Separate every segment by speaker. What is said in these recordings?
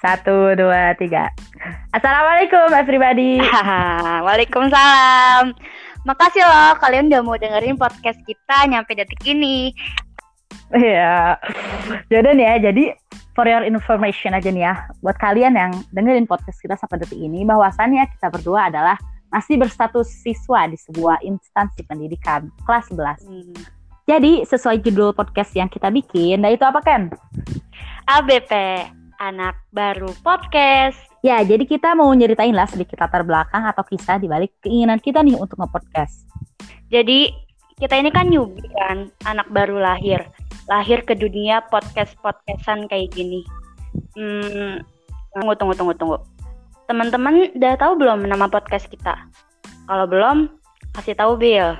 Speaker 1: Satu, dua, tiga. Assalamualaikum everybody.
Speaker 2: Waalaikumsalam. Makasih loh kalian udah mau dengerin podcast kita nyampe detik ini.
Speaker 1: Iya. Jadi nih ya, jadi for your information aja nih ya, buat kalian yang dengerin podcast kita sampai detik ini, bahwasannya kita berdua adalah masih berstatus siswa di sebuah instansi pendidikan kelas 11. Hmm. Jadi sesuai judul podcast yang kita bikin, nah itu apa Ken?
Speaker 2: ABP, Anak Baru Podcast.
Speaker 1: Ya, jadi kita mau nyeritain lah sedikit latar belakang atau kisah di balik keinginan kita nih untuk nge-podcast.
Speaker 2: Jadi, kita ini kan newbie kan, anak baru lahir. Lahir ke dunia podcast-podcastan kayak gini. Hmm, tunggu, tunggu, tunggu, tunggu. Teman-teman udah tahu belum nama podcast kita? Kalau belum, kasih tahu Bill.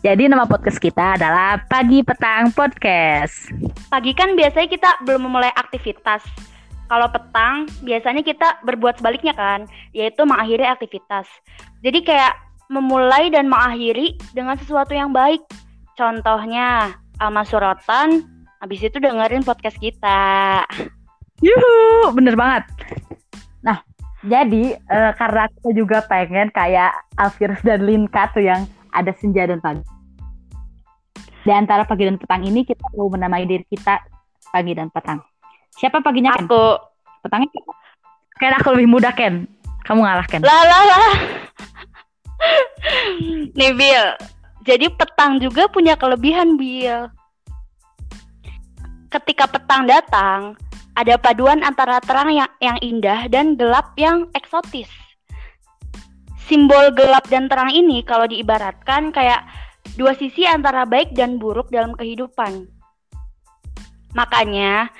Speaker 1: Jadi nama podcast kita adalah Pagi Petang Podcast.
Speaker 2: Pagi kan biasanya kita belum memulai aktivitas. Kalau petang biasanya kita berbuat sebaliknya kan, yaitu mengakhiri aktivitas. Jadi kayak memulai dan mengakhiri dengan sesuatu yang baik. Contohnya Alma Suratan, habis itu dengerin podcast kita.
Speaker 1: Yuhu, bener banget. Nah, jadi uh, karena kita juga pengen kayak Alvirus dan Linka tuh yang ada senja dan pagi. Di antara pagi dan petang ini kita mau menamai diri kita pagi dan petang. Siapa paginya Ken?
Speaker 2: Aku.
Speaker 1: Petangnya Ken aku lebih muda Ken. Kamu ngalah Ken.
Speaker 2: Lah lah lah. Nih Bill. Jadi petang juga punya kelebihan Bill. Ketika petang datang, ada paduan antara terang yang, yang indah dan gelap yang eksotis simbol gelap dan terang ini kalau diibaratkan kayak dua sisi antara baik dan buruk dalam kehidupan. Makanya,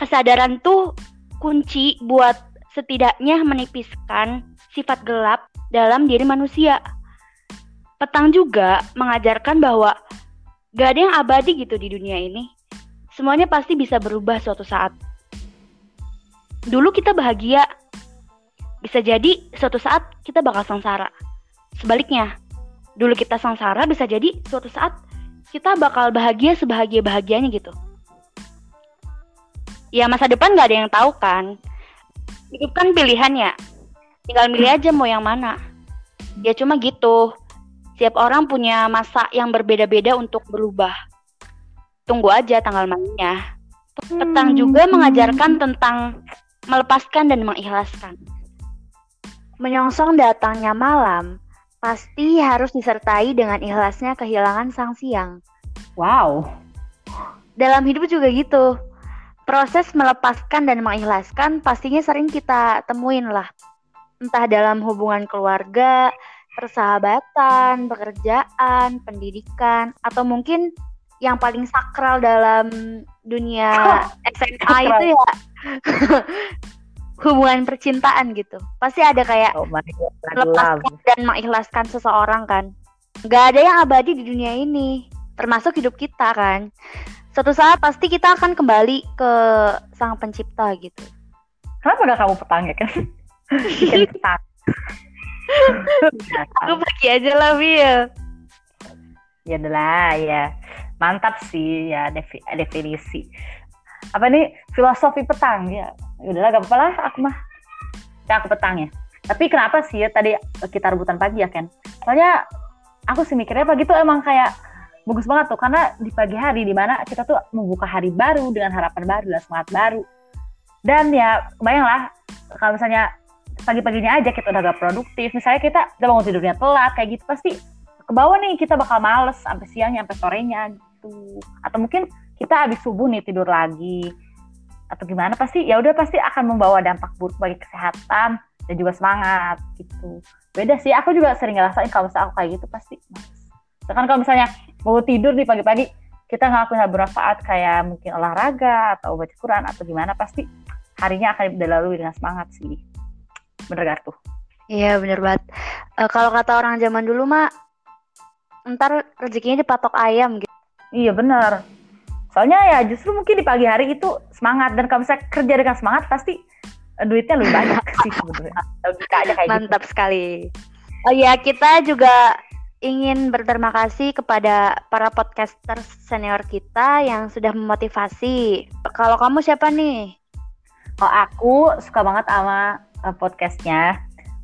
Speaker 2: kesadaran tuh kunci buat setidaknya menipiskan sifat gelap dalam diri manusia. Petang juga mengajarkan bahwa gak ada yang abadi gitu di dunia ini. Semuanya pasti bisa berubah suatu saat. Dulu kita bahagia, bisa jadi suatu saat kita bakal sengsara. Sebaliknya, dulu kita sengsara bisa jadi suatu saat kita bakal bahagia sebahagia-bahagianya gitu. Ya masa depan gak ada yang tahu kan. Hidup kan pilihan ya. Tinggal milih aja mau yang mana. Ya cuma gitu. Setiap orang punya masa yang berbeda-beda untuk berubah. Tunggu aja tanggal mainnya. Petang juga mengajarkan tentang melepaskan dan mengikhlaskan. Menyongsong datangnya malam, pasti harus disertai dengan ikhlasnya kehilangan sang siang.
Speaker 1: Wow.
Speaker 2: Dalam hidup juga gitu. Proses melepaskan dan mengikhlaskan pastinya sering kita temuin lah. Entah dalam hubungan keluarga, persahabatan, pekerjaan, pendidikan, atau mungkin yang paling sakral dalam dunia SMA itu ya hubungan percintaan gitu. Pasti ada kayak oh lepaskan dan mengikhlaskan seseorang kan. Gak ada yang abadi di dunia ini, termasuk hidup kita kan. Suatu saat pasti kita akan kembali ke sang pencipta gitu.
Speaker 1: Kenapa gak kamu petang ya kan? Bikin petang.
Speaker 2: Aku pagi aja lah, Bil.
Speaker 1: Ya adalah ya. Mantap sih ya definisi. Apa nih filosofi petang ya ya udahlah gak apa-apa lah aku mah ya aku petang ya tapi kenapa sih ya tadi kita rebutan pagi ya Ken soalnya aku sih mikirnya pagi tuh emang kayak bagus banget tuh karena di pagi hari di mana kita tuh membuka hari baru dengan harapan baru dan semangat baru. Dan ya bayanglah kalau misalnya pagi-paginya aja kita udah gak produktif misalnya kita udah bangun tidurnya telat kayak gitu pasti ke bawah nih kita bakal males sampai siangnya sampai sorenya gitu. Atau mungkin kita habis subuh nih tidur lagi atau gimana pasti ya udah pasti akan membawa dampak buruk bagi kesehatan dan juga semangat gitu. Beda sih aku juga sering ngerasain kalau misalnya aku kayak gitu pasti kan kalau misalnya mau tidur nih pagi-pagi kita ngelakuin hal bermanfaat kayak mungkin olahraga atau baca Quran atau gimana pasti harinya akan dilalui dengan semangat sih. Bener gak tuh?
Speaker 2: Iya bener banget. E, kalau kata orang zaman dulu mah ntar rezekinya dipatok ayam gitu.
Speaker 1: Iya bener. Soalnya ya justru mungkin di pagi hari itu semangat. Dan kalau misalnya kerja dengan semangat pasti eh, duitnya lebih banyak sih sebenarnya.
Speaker 2: Kayak gitu. mantap gitu. sekali. Oh ya kita juga ingin berterima kasih kepada para podcaster senior kita yang sudah memotivasi kalau kamu siapa nih
Speaker 1: Kalau aku suka banget sama uh, podcastnya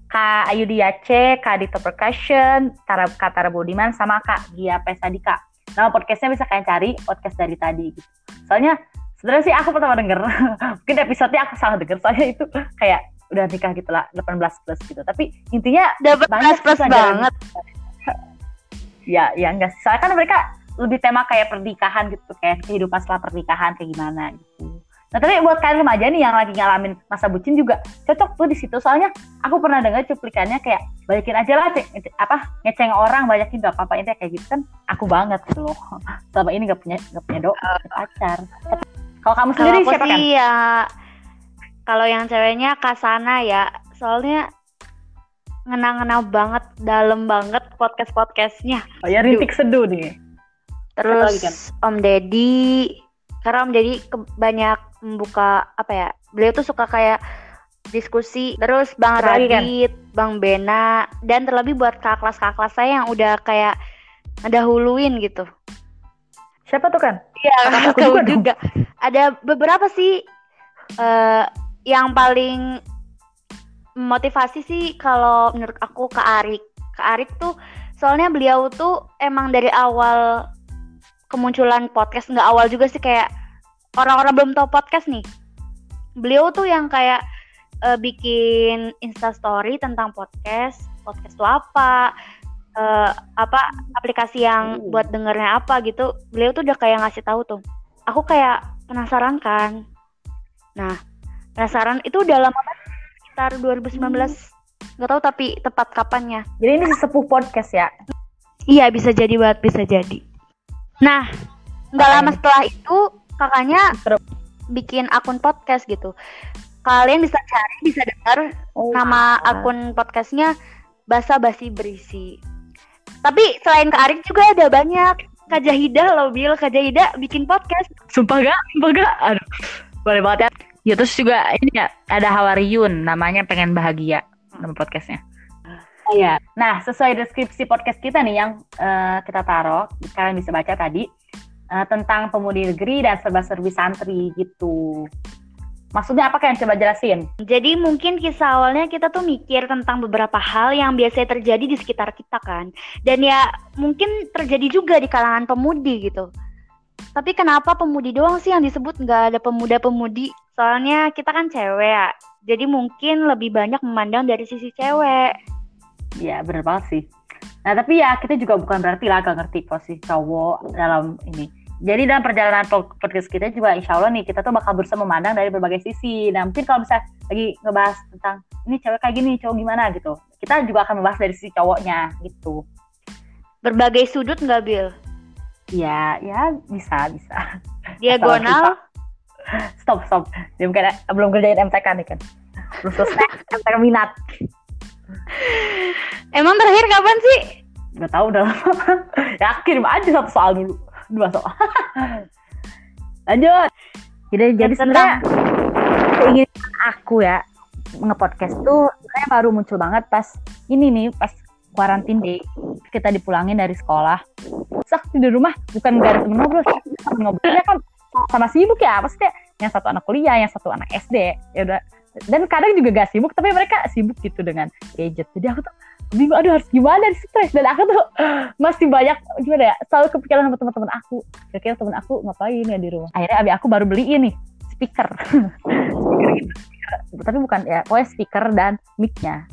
Speaker 1: Kak Ayu Diace, Kak Dito Percussion, Tara, Kak Tara Budiman, sama Kak Gia Pesadika. Nama podcastnya bisa kalian cari podcast dari tadi gitu. Soalnya sebenarnya sih aku pertama denger, mungkin episodenya aku salah denger, soalnya itu kayak udah nikah gitu lah, 18 plus gitu. Tapi intinya
Speaker 2: Dapat plus plus banget.
Speaker 1: Ya, ya enggak sih. Soalnya kan mereka lebih tema kayak pernikahan gitu, kayak kehidupan setelah pernikahan kayak gimana gitu. Nah tapi buat kalian remaja nih yang lagi ngalamin masa bucin juga cocok tuh di situ. Soalnya aku pernah dengar cuplikannya kayak balikin aja lah cek, apa ngeceng orang banyakin gak apa-apa intinya kayak gitu kan. Aku banget gitu loh. Selama ini gak punya gak punya doa pacar. Kalau kamu sendiri
Speaker 2: aku
Speaker 1: siapa kan
Speaker 2: sih ya kalau yang ceweknya Kasana ya, soalnya ngena-ngena banget, dalam banget podcast-podcastnya.
Speaker 1: oh, ya rintik seduh nih
Speaker 2: Terus
Speaker 1: lagi kan?
Speaker 2: Om Deddy, karena Om Deddy banyak membuka apa ya? Beliau tuh suka kayak diskusi. Terus Bang
Speaker 1: kan?
Speaker 2: Radit, Bang Bena, dan terlebih buat kakak kelas kakak kelas saya yang udah kayak ngedahuluin gitu.
Speaker 1: siapa tuh kan
Speaker 2: Iya,
Speaker 1: aku juga
Speaker 2: juga. Ada beberapa sih eh yang paling motivasi sih kalau menurut aku ke Arik. Ke Arik tuh soalnya beliau tuh emang dari awal kemunculan podcast nggak awal juga sih kayak orang-orang belum tahu podcast nih. Beliau tuh yang kayak eh, bikin Insta story tentang podcast, podcast itu apa, eh, apa aplikasi yang
Speaker 1: Hmm.
Speaker 2: buat dengernya apa gitu. Beliau tuh udah kayak ngasih tahu tuh. Aku kayak penasaran kan. Nah, penasaran itu udah lama banget sekitar 2019. Nggak tahu tapi tepat kapannya.
Speaker 1: jadi ini sesepuh podcast ya
Speaker 2: Iya bisa jadi banget bisa jadi. Nah nggak lama setelah itu kakaknya
Speaker 1: Terus.
Speaker 2: bikin akun podcast gitu. Kalian bisa cari bisa dengar
Speaker 1: Oh,
Speaker 2: nama akun podcastnya Basa Basi Berisi. Tapi selain Kak Arik juga ada banyak. Kak Jahida loh Bil, Kak Jahida bikin podcast.
Speaker 1: Sumpah gak? Sumpah gak? Aduh, boleh banget ya. Ya terus juga ini ya ada Hawariun, namanya pengen bahagia nama podcastnya. Iya. Nah sesuai deskripsi podcast kita nih yang eh, kita taruh, kalian bisa baca tadi eh, tentang pemudi negeri dan serba-serbi santri gitu. Maksudnya apa kalian coba jelasin?
Speaker 2: Jadi mungkin kisah awalnya kita tuh mikir tentang beberapa hal yang biasanya terjadi di sekitar kita kan. Dan ya mungkin terjadi juga di kalangan pemudi gitu. Tapi kenapa pemudi doang sih yang disebut nggak ada pemuda-pemudi? Soalnya kita kan cewek ya. Jadi mungkin lebih banyak memandang dari sisi cewek.
Speaker 1: Ya bener banget sih. Nah tapi ya kita juga bukan berarti lah gak ngerti posisi cowok dalam ini. Jadi dalam perjalanan po- podcast kita juga insya Allah nih kita tuh bakal berusaha memandang dari berbagai sisi. Nah mungkin kalau bisa lagi ngebahas tentang ini cewek kayak gini, cowok gimana gitu. Kita juga akan membahas dari sisi cowoknya gitu.
Speaker 2: Berbagai sudut nggak Bil?
Speaker 1: Ya, ya bisa, bisa.
Speaker 2: Diagonal,
Speaker 1: Stop, stop. Dia mungkin belum kerjain MTK nih kan. Belum selesai MTK minat.
Speaker 2: emang terakhir kapan sih?
Speaker 1: Gak tahu udah lama. ya kirim aja satu soal dulu. Dua soal. Lanjut. Jadi, jadi sebenarnya keinginan aku ya nge-podcast tuh sebenarnya baru muncul banget pas ini nih pas quarantine day kita dipulangin dari sekolah aku di rumah bukan gak ada temen ngobrol ngobrolnya kan sama sibuk ya maksudnya yang satu anak kuliah yang satu anak SD ya udah. Dan kadang juga gak sibuk tapi mereka sibuk gitu dengan gadget. Jadi aku tuh bingung aduh harus gimana di stres? Dan aku tuh masih banyak gimana ya selalu kepikiran sama teman-teman aku. Kira-kira teman aku ngapain ya di rumah? Akhirnya abi aku baru beliin nih speaker. Speaker gitu speaker. tapi bukan ya pokoknya speaker dan mic-nya.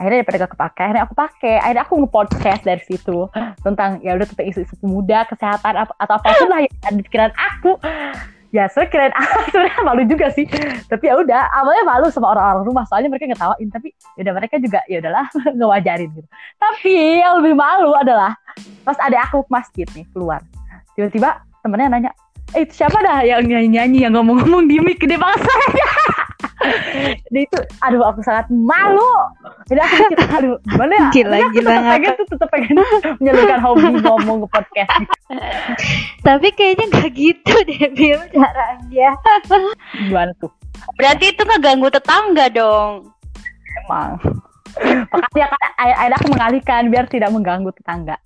Speaker 1: Akhirnya daripada gak kepake akhirnya aku pakai. Akhirnya aku nge-podcast dari situ tentang ya udah tentang isu-isu pemuda kesehatan atau apa pun lah yang ada di pikiran aku ya sebenarnya kirain aku sebenarnya malu juga sih. Tapi ya udah awalnya malu sama orang-orang rumah soalnya mereka ngetawain tapi ya udah mereka juga ya udahlah ngewajarin gitu. Tapi yang lebih malu adalah pas ada aku ke masjid nih keluar. Tiba-tiba temennya nanya eh itu siapa dah yang nyanyi-nyanyi yang ngomong-ngomong di mic gede banget Jadi itu aduh aku sangat malu jadi aku mikir aduh gimana ya
Speaker 2: Gila,
Speaker 1: Tapi aku
Speaker 2: gila,
Speaker 1: tetap pengen tuh tetap pengen menyalurkan hobi ngomong ke podcast gitu.
Speaker 2: Tapi kayaknya nggak gitu deh Bil caranya.
Speaker 1: gimana tuh
Speaker 2: Berarti itu ngeganggu tetangga dong.
Speaker 1: emang makanya kan akhirnya aku mengalihkan biar tidak mengganggu tetangga.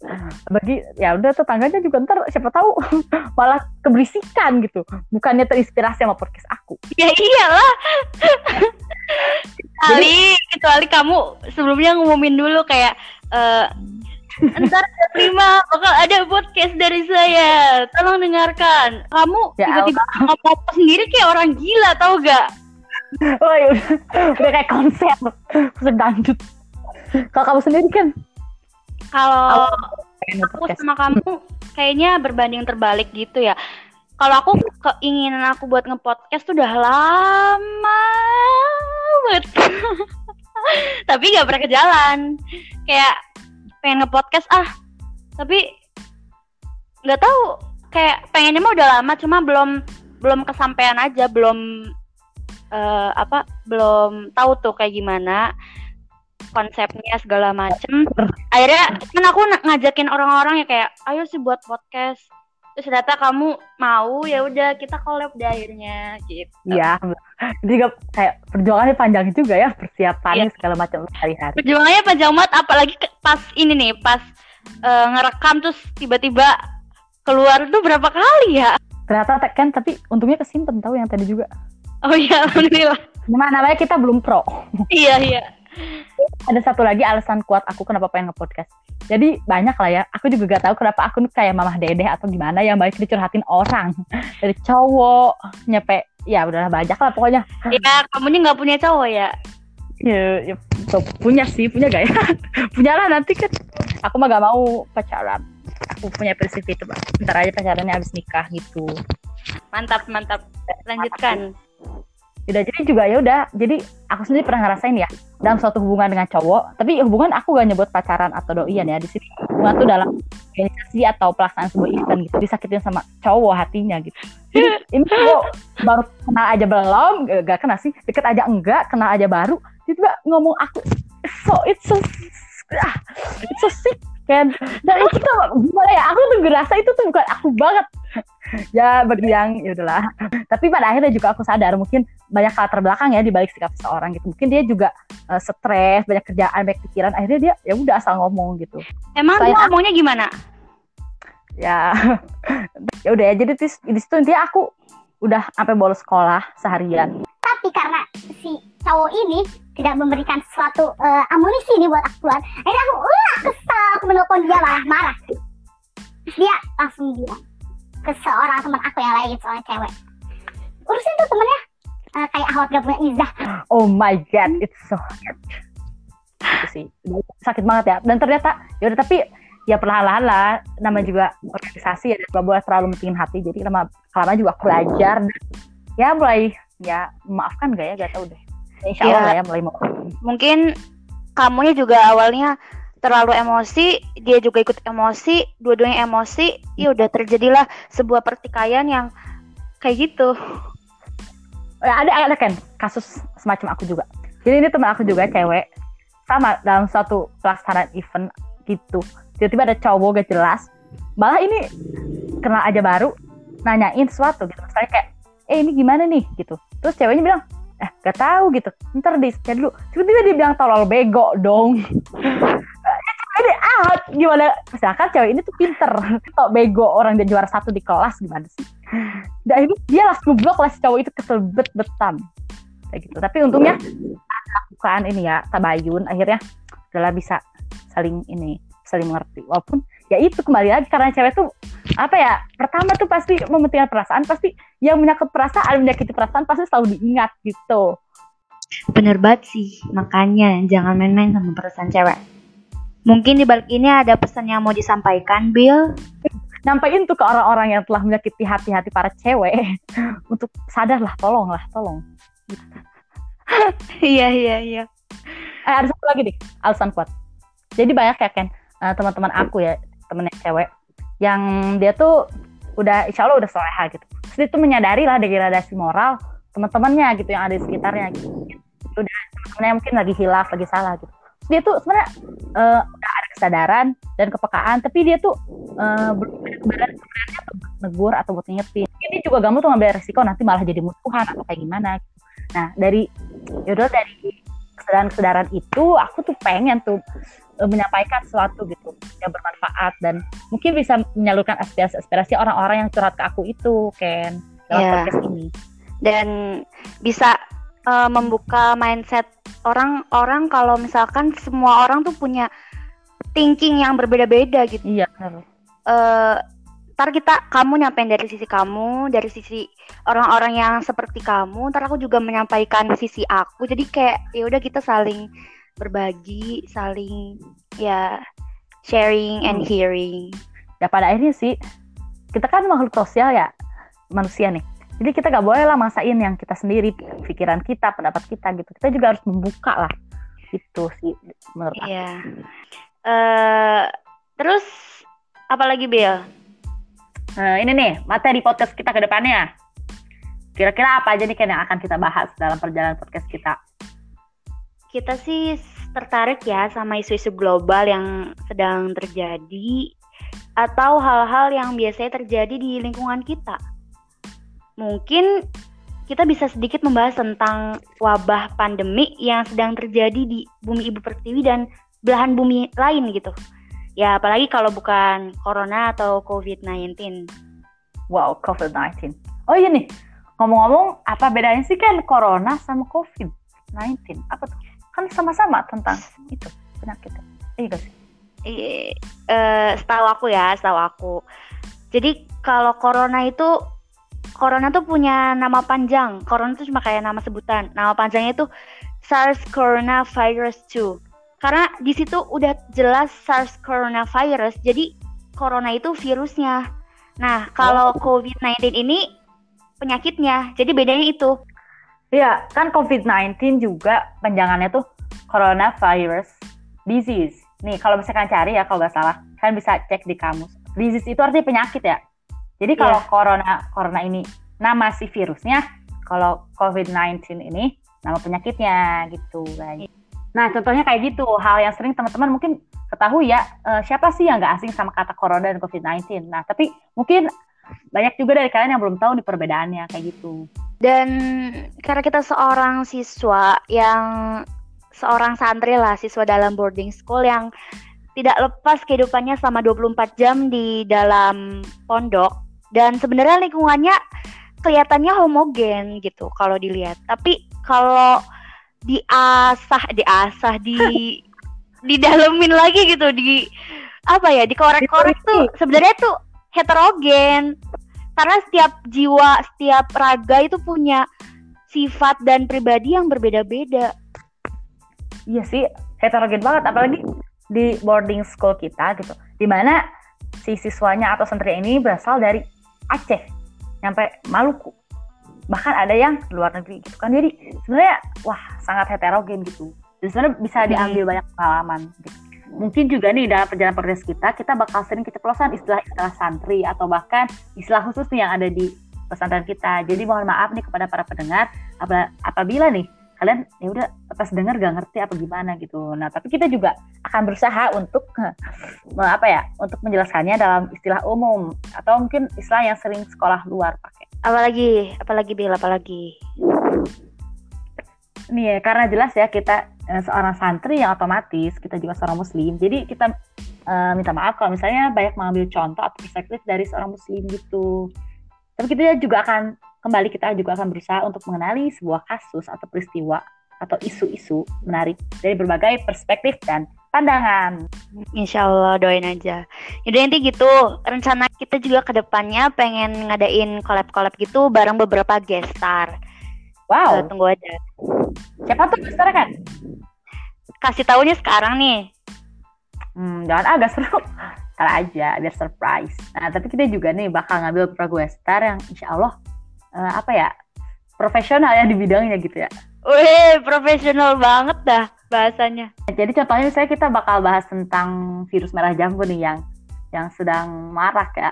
Speaker 1: Bagi ya udah tetangganya juga ntar siapa tahu malah keberisikan gitu. Bukannya terinspirasi sama podcast aku.
Speaker 2: Ya iyalah. Kecuali kecuali kamu sebelumnya ngumumin dulu kayak uh, Ntar terima bakal ada podcast dari saya. Tolong dengarkan. Kamu ya, tiba-tiba ngomong sendiri kayak orang gila tau gak?
Speaker 1: Oh ya udah, udah kayak konser sedangdut. Kalau kamu sendiri kan?
Speaker 2: Kalau aku sama kamu kayaknya berbanding terbalik gitu ya. Kalau aku keinginan aku buat ngepodcast tuh udah lama banget. Tapi gak pernah ke jalan. Kayak pengen ngepodcast ah tapi nggak tahu kayak pengennya mah udah lama cuma belum belum kesampaian aja belum uh, apa belum tahu tuh kayak gimana konsepnya segala macem. Akhirnya kan aku ngajakin orang-orang ya kayak ayo sih buat podcast. Terus ternyata kamu mau ya udah kita collab deh akhirnya gitu.
Speaker 1: Iya. Juga kayak perjuangannya panjang juga ya persiapannya iya. segala macam hari-hari.
Speaker 2: Perjuangannya panjang banget apalagi pas ini nih pas uh, ngerekam terus tiba-tiba keluar tuh berapa kali ya?
Speaker 1: Ternyata kan tapi untungnya kesimpan tahu yang tadi juga
Speaker 2: oh iya alhamdulillah.
Speaker 1: Gimana? Namanya kita belum pro.
Speaker 2: Iya iya.
Speaker 1: Ada satu lagi alasan kuat aku kenapa pengen nge-podcast. Jadi banyak lah ya. Aku juga gak tahu kenapa aku kayak mamah dedeh atau gimana yang baik dicurhatin orang. Dari cowok nyampe ya udahlah banyak lah pokoknya.
Speaker 2: Ya kamu ini nggak punya cowok ya?
Speaker 1: Ya, ya punya sih punya gak ya? Punya lah nanti kan. Aku mah gak mau pacaran. Aku punya prinsip itu pak ntar aja pacarannya habis nikah gitu.
Speaker 2: Mantap mantap. Lanjutkan
Speaker 1: udah jadi juga ya udah jadi aku sendiri pernah ngerasain ya dalam suatu hubungan dengan cowok tapi hubungan aku gak nyebut pacaran atau doian ya di sini hubungan tuh dalam organisasi atau pelaksanaan sebuah event gitu disakitin sama cowok hatinya gitu. Jadi ini cowok baru kenal aja belum gak kenal sih deket aja enggak kenal aja baru tiba ngomong aku so it's so ah, it's so sick kan. Dan itu tuh gimana ya aku tuh ngerasa itu tuh bukan aku banget. Ya bagi yang ya udahlah. Tapi pada akhirnya juga aku sadar mungkin banyak latar belakang ya di balik sikap seseorang gitu. Mungkin dia juga uh, stres banyak kerjaan banyak pikiran akhirnya dia ya udah asal ngomong gitu.
Speaker 2: Emang dia ngomongnya gimana?
Speaker 1: Ya ya udah ya jadi di situ intinya aku udah sampai bolos sekolah seharian.
Speaker 3: Tapi karena si cowok ini tidak memberikan suatu uh, amunisi nih buat aku keluar akhirnya aku uh, kesel aku menelpon dia marah-marah dia langsung bilang ke seorang teman aku yang lain soalnya cewek. Urusin tuh temennya. Uh, kayak awat gak punya izah
Speaker 1: oh my god it's so hard. Itu sih. Sakit banget ya. Dan ternyata ya udah tapi ya perlahan-lahan lah. Nama juga organisasi ya gak boleh terlalu mentingin hati. Jadi lama lama juga aku belajar. Ya mulai ya maafkan gak ya gak tau deh insya Allah ya, ya mulai mau
Speaker 2: mungkin kamunya juga awalnya terlalu emosi, dia juga ikut emosi, dua-duanya emosi, ya udah terjadilah sebuah pertikaian yang kayak gitu.
Speaker 1: Ya, ada ada kan kasus semacam aku juga. Jadi ini teman aku juga cewek sama dalam satu pelaksanaan event gitu. Tiba-tiba ada cowok gak jelas. Malah ini kenal aja baru nanyain sesuatu gitu. Misalnya kayak, eh ini gimana nih gitu. Terus ceweknya bilang, eh gak tahu gitu. Ntar di dulu. Tiba-tiba dia bilang tolol bego dong. ini ah gimana? Misalkan cewek ini tuh pinter. Kok bego orang dia juara satu di kelas gimana sih? Dan ini dia langsung blok lah si cowok itu kesel bet betan kayak gitu. Tapi untungnya lakukan ini ya tabayun akhirnya. Adalah bisa saling ini saling mengerti. Walaupun ya itu kembali lagi karena cewek tuh apa ya pertama tuh pasti mementingkan perasaan pasti yang menyangkut perasaan menyakiti perasaan pasti selalu diingat gitu
Speaker 2: bener banget sih makanya jangan main-main sama perasaan cewek Mungkin di balik ini ada pesan yang mau disampaikan, Bill?
Speaker 1: Nyampain tuh ke orang-orang yang telah menyakiti hati-hati para cewek untuk sadarlah, tolonglah, tolong.
Speaker 2: iya, iya, iya.
Speaker 1: Eh, ada satu lagi nih, alasan kuat. Jadi banyak ya kan uh, teman-teman aku ya, temennya cewek, yang dia tuh udah insya Allah udah soleha gitu. Terus dia tuh menyadari lah degradasi moral teman-temannya gitu yang ada di sekitarnya gitu. Udah teman-temannya mungkin lagi hilaf, lagi salah gitu dia tuh sebenarnya uh, ada kesadaran dan kepekaan tapi dia tuh uh, belum ada sebenarnya negur atau buat ngingetin ini juga kamu tuh ngambil resiko nanti malah jadi musuhan atau kayak gimana nah dari yaudah dari kesadaran-kesadaran itu aku tuh pengen tuh uh, menyampaikan sesuatu gitu yang bermanfaat dan mungkin bisa menyalurkan aspirasi-aspirasi orang-orang yang curhat ke aku itu Ken lewat
Speaker 2: Iya.
Speaker 1: podcast ini.
Speaker 2: dan bisa uh, membuka mindset orang-orang kalau misalkan semua orang tuh punya thinking yang berbeda-beda gitu.
Speaker 1: Iya benar.
Speaker 2: eh ntar kita kamu nyampein dari sisi kamu dari sisi orang-orang yang seperti kamu ntar aku juga menyampaikan sisi aku jadi kayak ya udah kita saling berbagi saling ya sharing and
Speaker 1: Hmm.
Speaker 2: hearing
Speaker 1: Ya pada akhirnya sih kita kan makhluk sosial ya manusia nih. Jadi kita gak boleh lah maksain yang kita sendiri, pikiran kita, pendapat kita gitu. Kita juga harus membuka lah. Itu sih menurut aku.
Speaker 2: Iya. eh terus apalagi Bill
Speaker 1: Nah, ini nih materi podcast kita ke depannya. Kira-kira apa aja nih Ken yang akan kita bahas dalam perjalanan podcast kita?
Speaker 2: Kita sih tertarik ya sama isu-isu global yang sedang terjadi atau hal-hal yang biasanya terjadi di lingkungan kita. Mungkin kita bisa sedikit membahas tentang wabah pandemi yang sedang terjadi di bumi ibu pertiwi dan belahan bumi lain gitu. Ya, apalagi kalau bukan corona atau COVID-19.
Speaker 1: Wow, COVID-19. Oh iya nih, ngomong-ngomong apa bedanya sih kan corona sama COVID-19? Apa tuh? Kan sama-sama tentang itu penyakitnya. Iya gak sih?
Speaker 2: Eh, setahu aku ya, setahu aku. Jadi kalau corona itu corona tuh punya nama panjang. Corona itu cuma kayak nama sebutan. Nama panjangnya itu SARS coronavirus 2. Karena di situ udah jelas SARS coronavirus. Jadi corona itu virusnya. Nah, kalau COVID-19 ini penyakitnya. Jadi bedanya itu.
Speaker 1: Iya, kan COVID-19 juga panjangannya tuh coronavirus disease. Nih, kalau misalkan cari ya kalau nggak salah, kan bisa cek di kamus. Disease itu artinya penyakit ya. Jadi kalau corona corona ini nama si virusnya, kalau COVID-19 ini nama penyakitnya gitu guys. Nah, contohnya kayak gitu, hal yang sering teman-teman mungkin ketahui ya, eh, siapa sih yang nggak asing sama kata corona dan COVID-19. Nah, tapi mungkin banyak juga dari kalian yang belum tahu nih perbedaannya kayak gitu.
Speaker 2: Dan karena kita seorang siswa yang seorang santri lah, siswa dalam boarding school yang tidak lepas kehidupannya selama 24 jam di dalam pondok. Dan sebenarnya lingkungannya kelihatannya homogen gitu kalau dilihat. Tapi kalau diasah, diasah di didalemin lagi gitu di apa ya dikorek-korek. tuh sebenarnya tuh heterogen karena setiap jiwa setiap raga itu punya sifat dan pribadi yang berbeda-beda
Speaker 1: Iya sih, heterogen banget. Apalagi di boarding school kita gitu. Di mana si siswanya atau santri ini berasal dari Aceh sampai Maluku. Bahkan ada yang luar negeri gitu kan. Jadi sebenarnya wah sangat heterogen gitu. Dan sebenarnya bisa diambil banyak pengalaman gitu. Mungkin juga nih dalam perjalanan progres kita, kita bakal sering keceplosan istilah-istilah santri atau bahkan istilah khusus nih yang ada di pesantren kita. Jadi mohon maaf nih kepada para pendengar apa- apabila nih kalian ya udah pas dengar gak ngerti apa gimana gitu. Nah, tapi kita juga akan berusaha untuk me- apa ya? Untuk menjelaskannya dalam istilah umum atau mungkin istilah yang sering sekolah luar pakai.
Speaker 2: apalagi apalagi Bill apalagi
Speaker 1: Nih ya, karena jelas ya kita eh, seorang santri yang otomatis kita juga seorang muslim. Jadi kita eh, minta maaf kalau misalnya banyak mengambil contoh atau perspektif dari seorang muslim gitu. Tapi kita juga akan kembali kita juga akan berusaha untuk mengenali sebuah kasus atau peristiwa atau isu-isu menarik dari berbagai perspektif dan pandangan.
Speaker 2: Insya Allah doain aja. Yaudah nanti gitu rencana kita juga ke depannya pengen ngadain collab-collab gitu bareng beberapa guest star.
Speaker 1: Wow,
Speaker 2: tunggu aja.
Speaker 1: siapa tuh sekarang kan?
Speaker 2: Kasih taunya sekarang nih.
Speaker 1: Hmm, jangan agak seru. Ntar aja, biar surprise. Nah, tapi kita juga nih bakal ngambil star yang insya Allah eh, apa ya profesional ya di bidangnya gitu ya.
Speaker 2: Wih, profesional banget dah bahasanya.
Speaker 1: Jadi contohnya misalnya kita bakal bahas tentang virus merah jambu nih yang yang sedang marak ya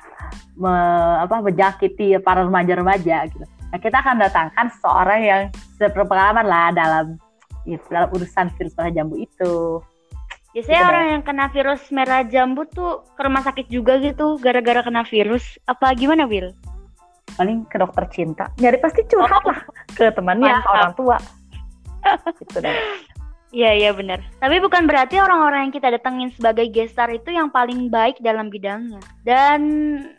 Speaker 1: me- apa menjakiti para remaja-remaja gitu. Nah kita akan datangkan seseorang yang sudah berpengalaman lah dalam ya, dalam urusan virus merah jambu itu.
Speaker 2: Biasanya
Speaker 1: Gitu
Speaker 2: orang yang kena virus merah jambu tuh ke rumah sakit juga gitu gara-gara kena virus. Apa gimana, Will?
Speaker 1: Paling ke dokter cinta. Nyari pasti curhat lah ke temannya,
Speaker 2: Mantap.
Speaker 1: orang tua. gitu deh.
Speaker 2: Iya iya benar. Tapi bukan berarti orang-orang yang kita datengin sebagai gestar itu yang paling baik dalam bidangnya. Dan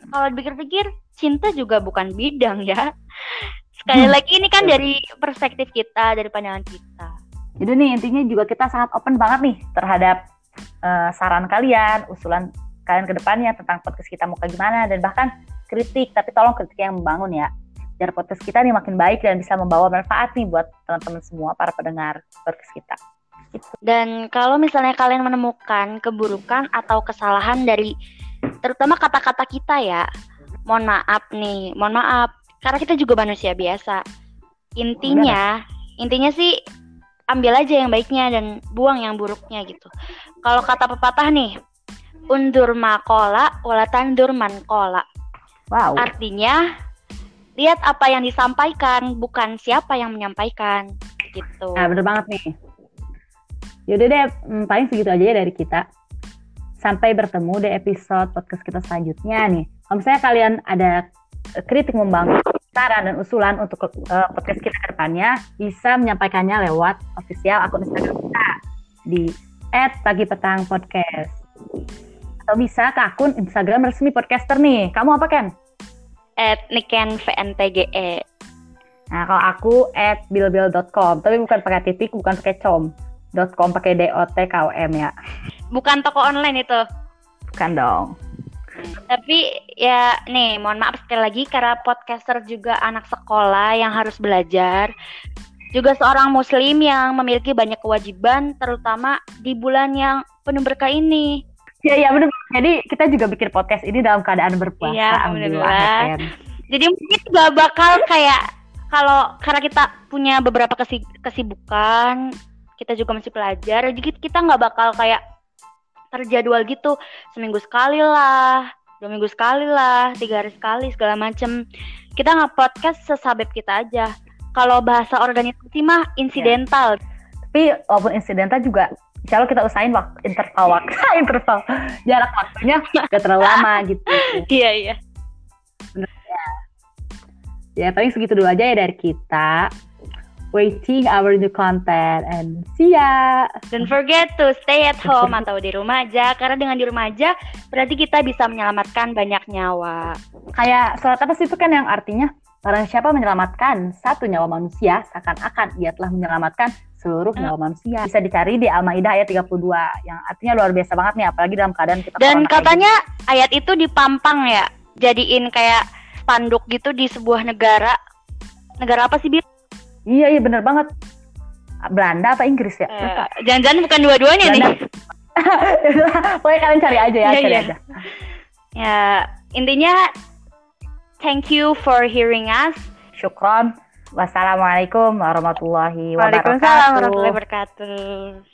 Speaker 2: kalau dipikir-pikir, cinta juga bukan bidang ya. Sekali lagi ini kan dari perspektif kita, dari pandangan kita.
Speaker 1: Jadi nih intinya juga kita sangat open banget nih terhadap uh, saran kalian, usulan kalian ke depannya tentang podcast kita mau kayak gimana dan bahkan kritik, tapi tolong kritik yang membangun ya. Biar podcast kita nih makin baik dan bisa membawa manfaat nih buat teman-teman semua para pendengar podcast kita.
Speaker 2: Dan kalau misalnya kalian menemukan keburukan atau kesalahan dari terutama kata-kata kita ya, mohon maaf nih, mohon maaf karena kita juga manusia biasa. Intinya, intinya sih ambil aja yang baiknya dan buang yang buruknya gitu. Kalau kata pepatah nih, undur makola wala tandur mankola.
Speaker 1: Wow.
Speaker 2: Artinya lihat apa yang disampaikan, bukan siapa yang menyampaikan gitu.
Speaker 1: Nah, bener banget nih. Yaudah deh, hmm, paling segitu aja ya dari kita. Sampai bertemu di episode podcast kita selanjutnya nih. Kalau misalnya kalian ada kritik membangun saran dan usulan untuk uh, podcast kita ke depannya, bisa menyampaikannya lewat official akun Instagram kita di @pagipetangpodcast. Atau bisa ke akun Instagram resmi podcaster nih. Kamu apa, Ken?
Speaker 2: At Niken VNTGE.
Speaker 1: Nah, kalau aku at bilbil.com, tapi bukan pakai titik, bukan pakai com com pakai D O T K O M ya.
Speaker 2: Bukan toko online itu.
Speaker 1: Bukan dong.
Speaker 2: Tapi ya nih, mohon maaf sekali lagi karena podcaster juga anak sekolah yang harus belajar. Juga seorang muslim yang memiliki banyak kewajiban terutama di bulan yang penuh berkah ini.
Speaker 1: Iya, iya benar. Jadi kita juga bikin podcast ini dalam keadaan berpuasa.
Speaker 2: Alhamdulillah. Jadi mungkin gak bakal kayak kalau karena kita punya beberapa kesibukan kita juga masih pelajar jadi kita nggak bakal kayak terjadwal gitu seminggu sekali lah dua minggu sekali lah tiga hari sekali segala macem kita nggak podcast sesabep kita aja kalau bahasa organisasi mah insidental
Speaker 1: ya. tapi walaupun insidental juga Insya Allah kita usahain waktu interval waktu interval jarak waktunya gak terlalu lama gitu.
Speaker 2: Iya iya.
Speaker 1: ya. Ya paling segitu dulu aja ya dari kita waiting our new content and see ya.
Speaker 2: Don't forget to stay at home atau di rumah aja karena dengan di rumah aja berarti kita bisa menyelamatkan banyak nyawa.
Speaker 1: Kayak surat apa sih itu kan yang artinya Barang siapa menyelamatkan satu nyawa manusia, seakan-akan ia telah menyelamatkan seluruh nyawa manusia. Bisa dicari di Al-Maidah ayat 32 yang artinya luar biasa banget nih apalagi dalam keadaan kita
Speaker 2: Dan katanya ini. ayat itu dipampang ya, jadiin kayak spanduk gitu di sebuah negara. Negara apa sih, Bir?
Speaker 1: Iya iya bener banget. Belanda apa Inggris ya?
Speaker 2: Eh, jangan-jangan bukan dua-duanya nih.
Speaker 1: Pokoknya kalian cari aja ya, iya, cari iya. aja.
Speaker 2: Ya, intinya thank you for hearing us.
Speaker 1: Syukron. Wassalamualaikum warahmatullahi wabarakatuh.
Speaker 2: Waalaikumsalam warahmatullahi wabarakatuh.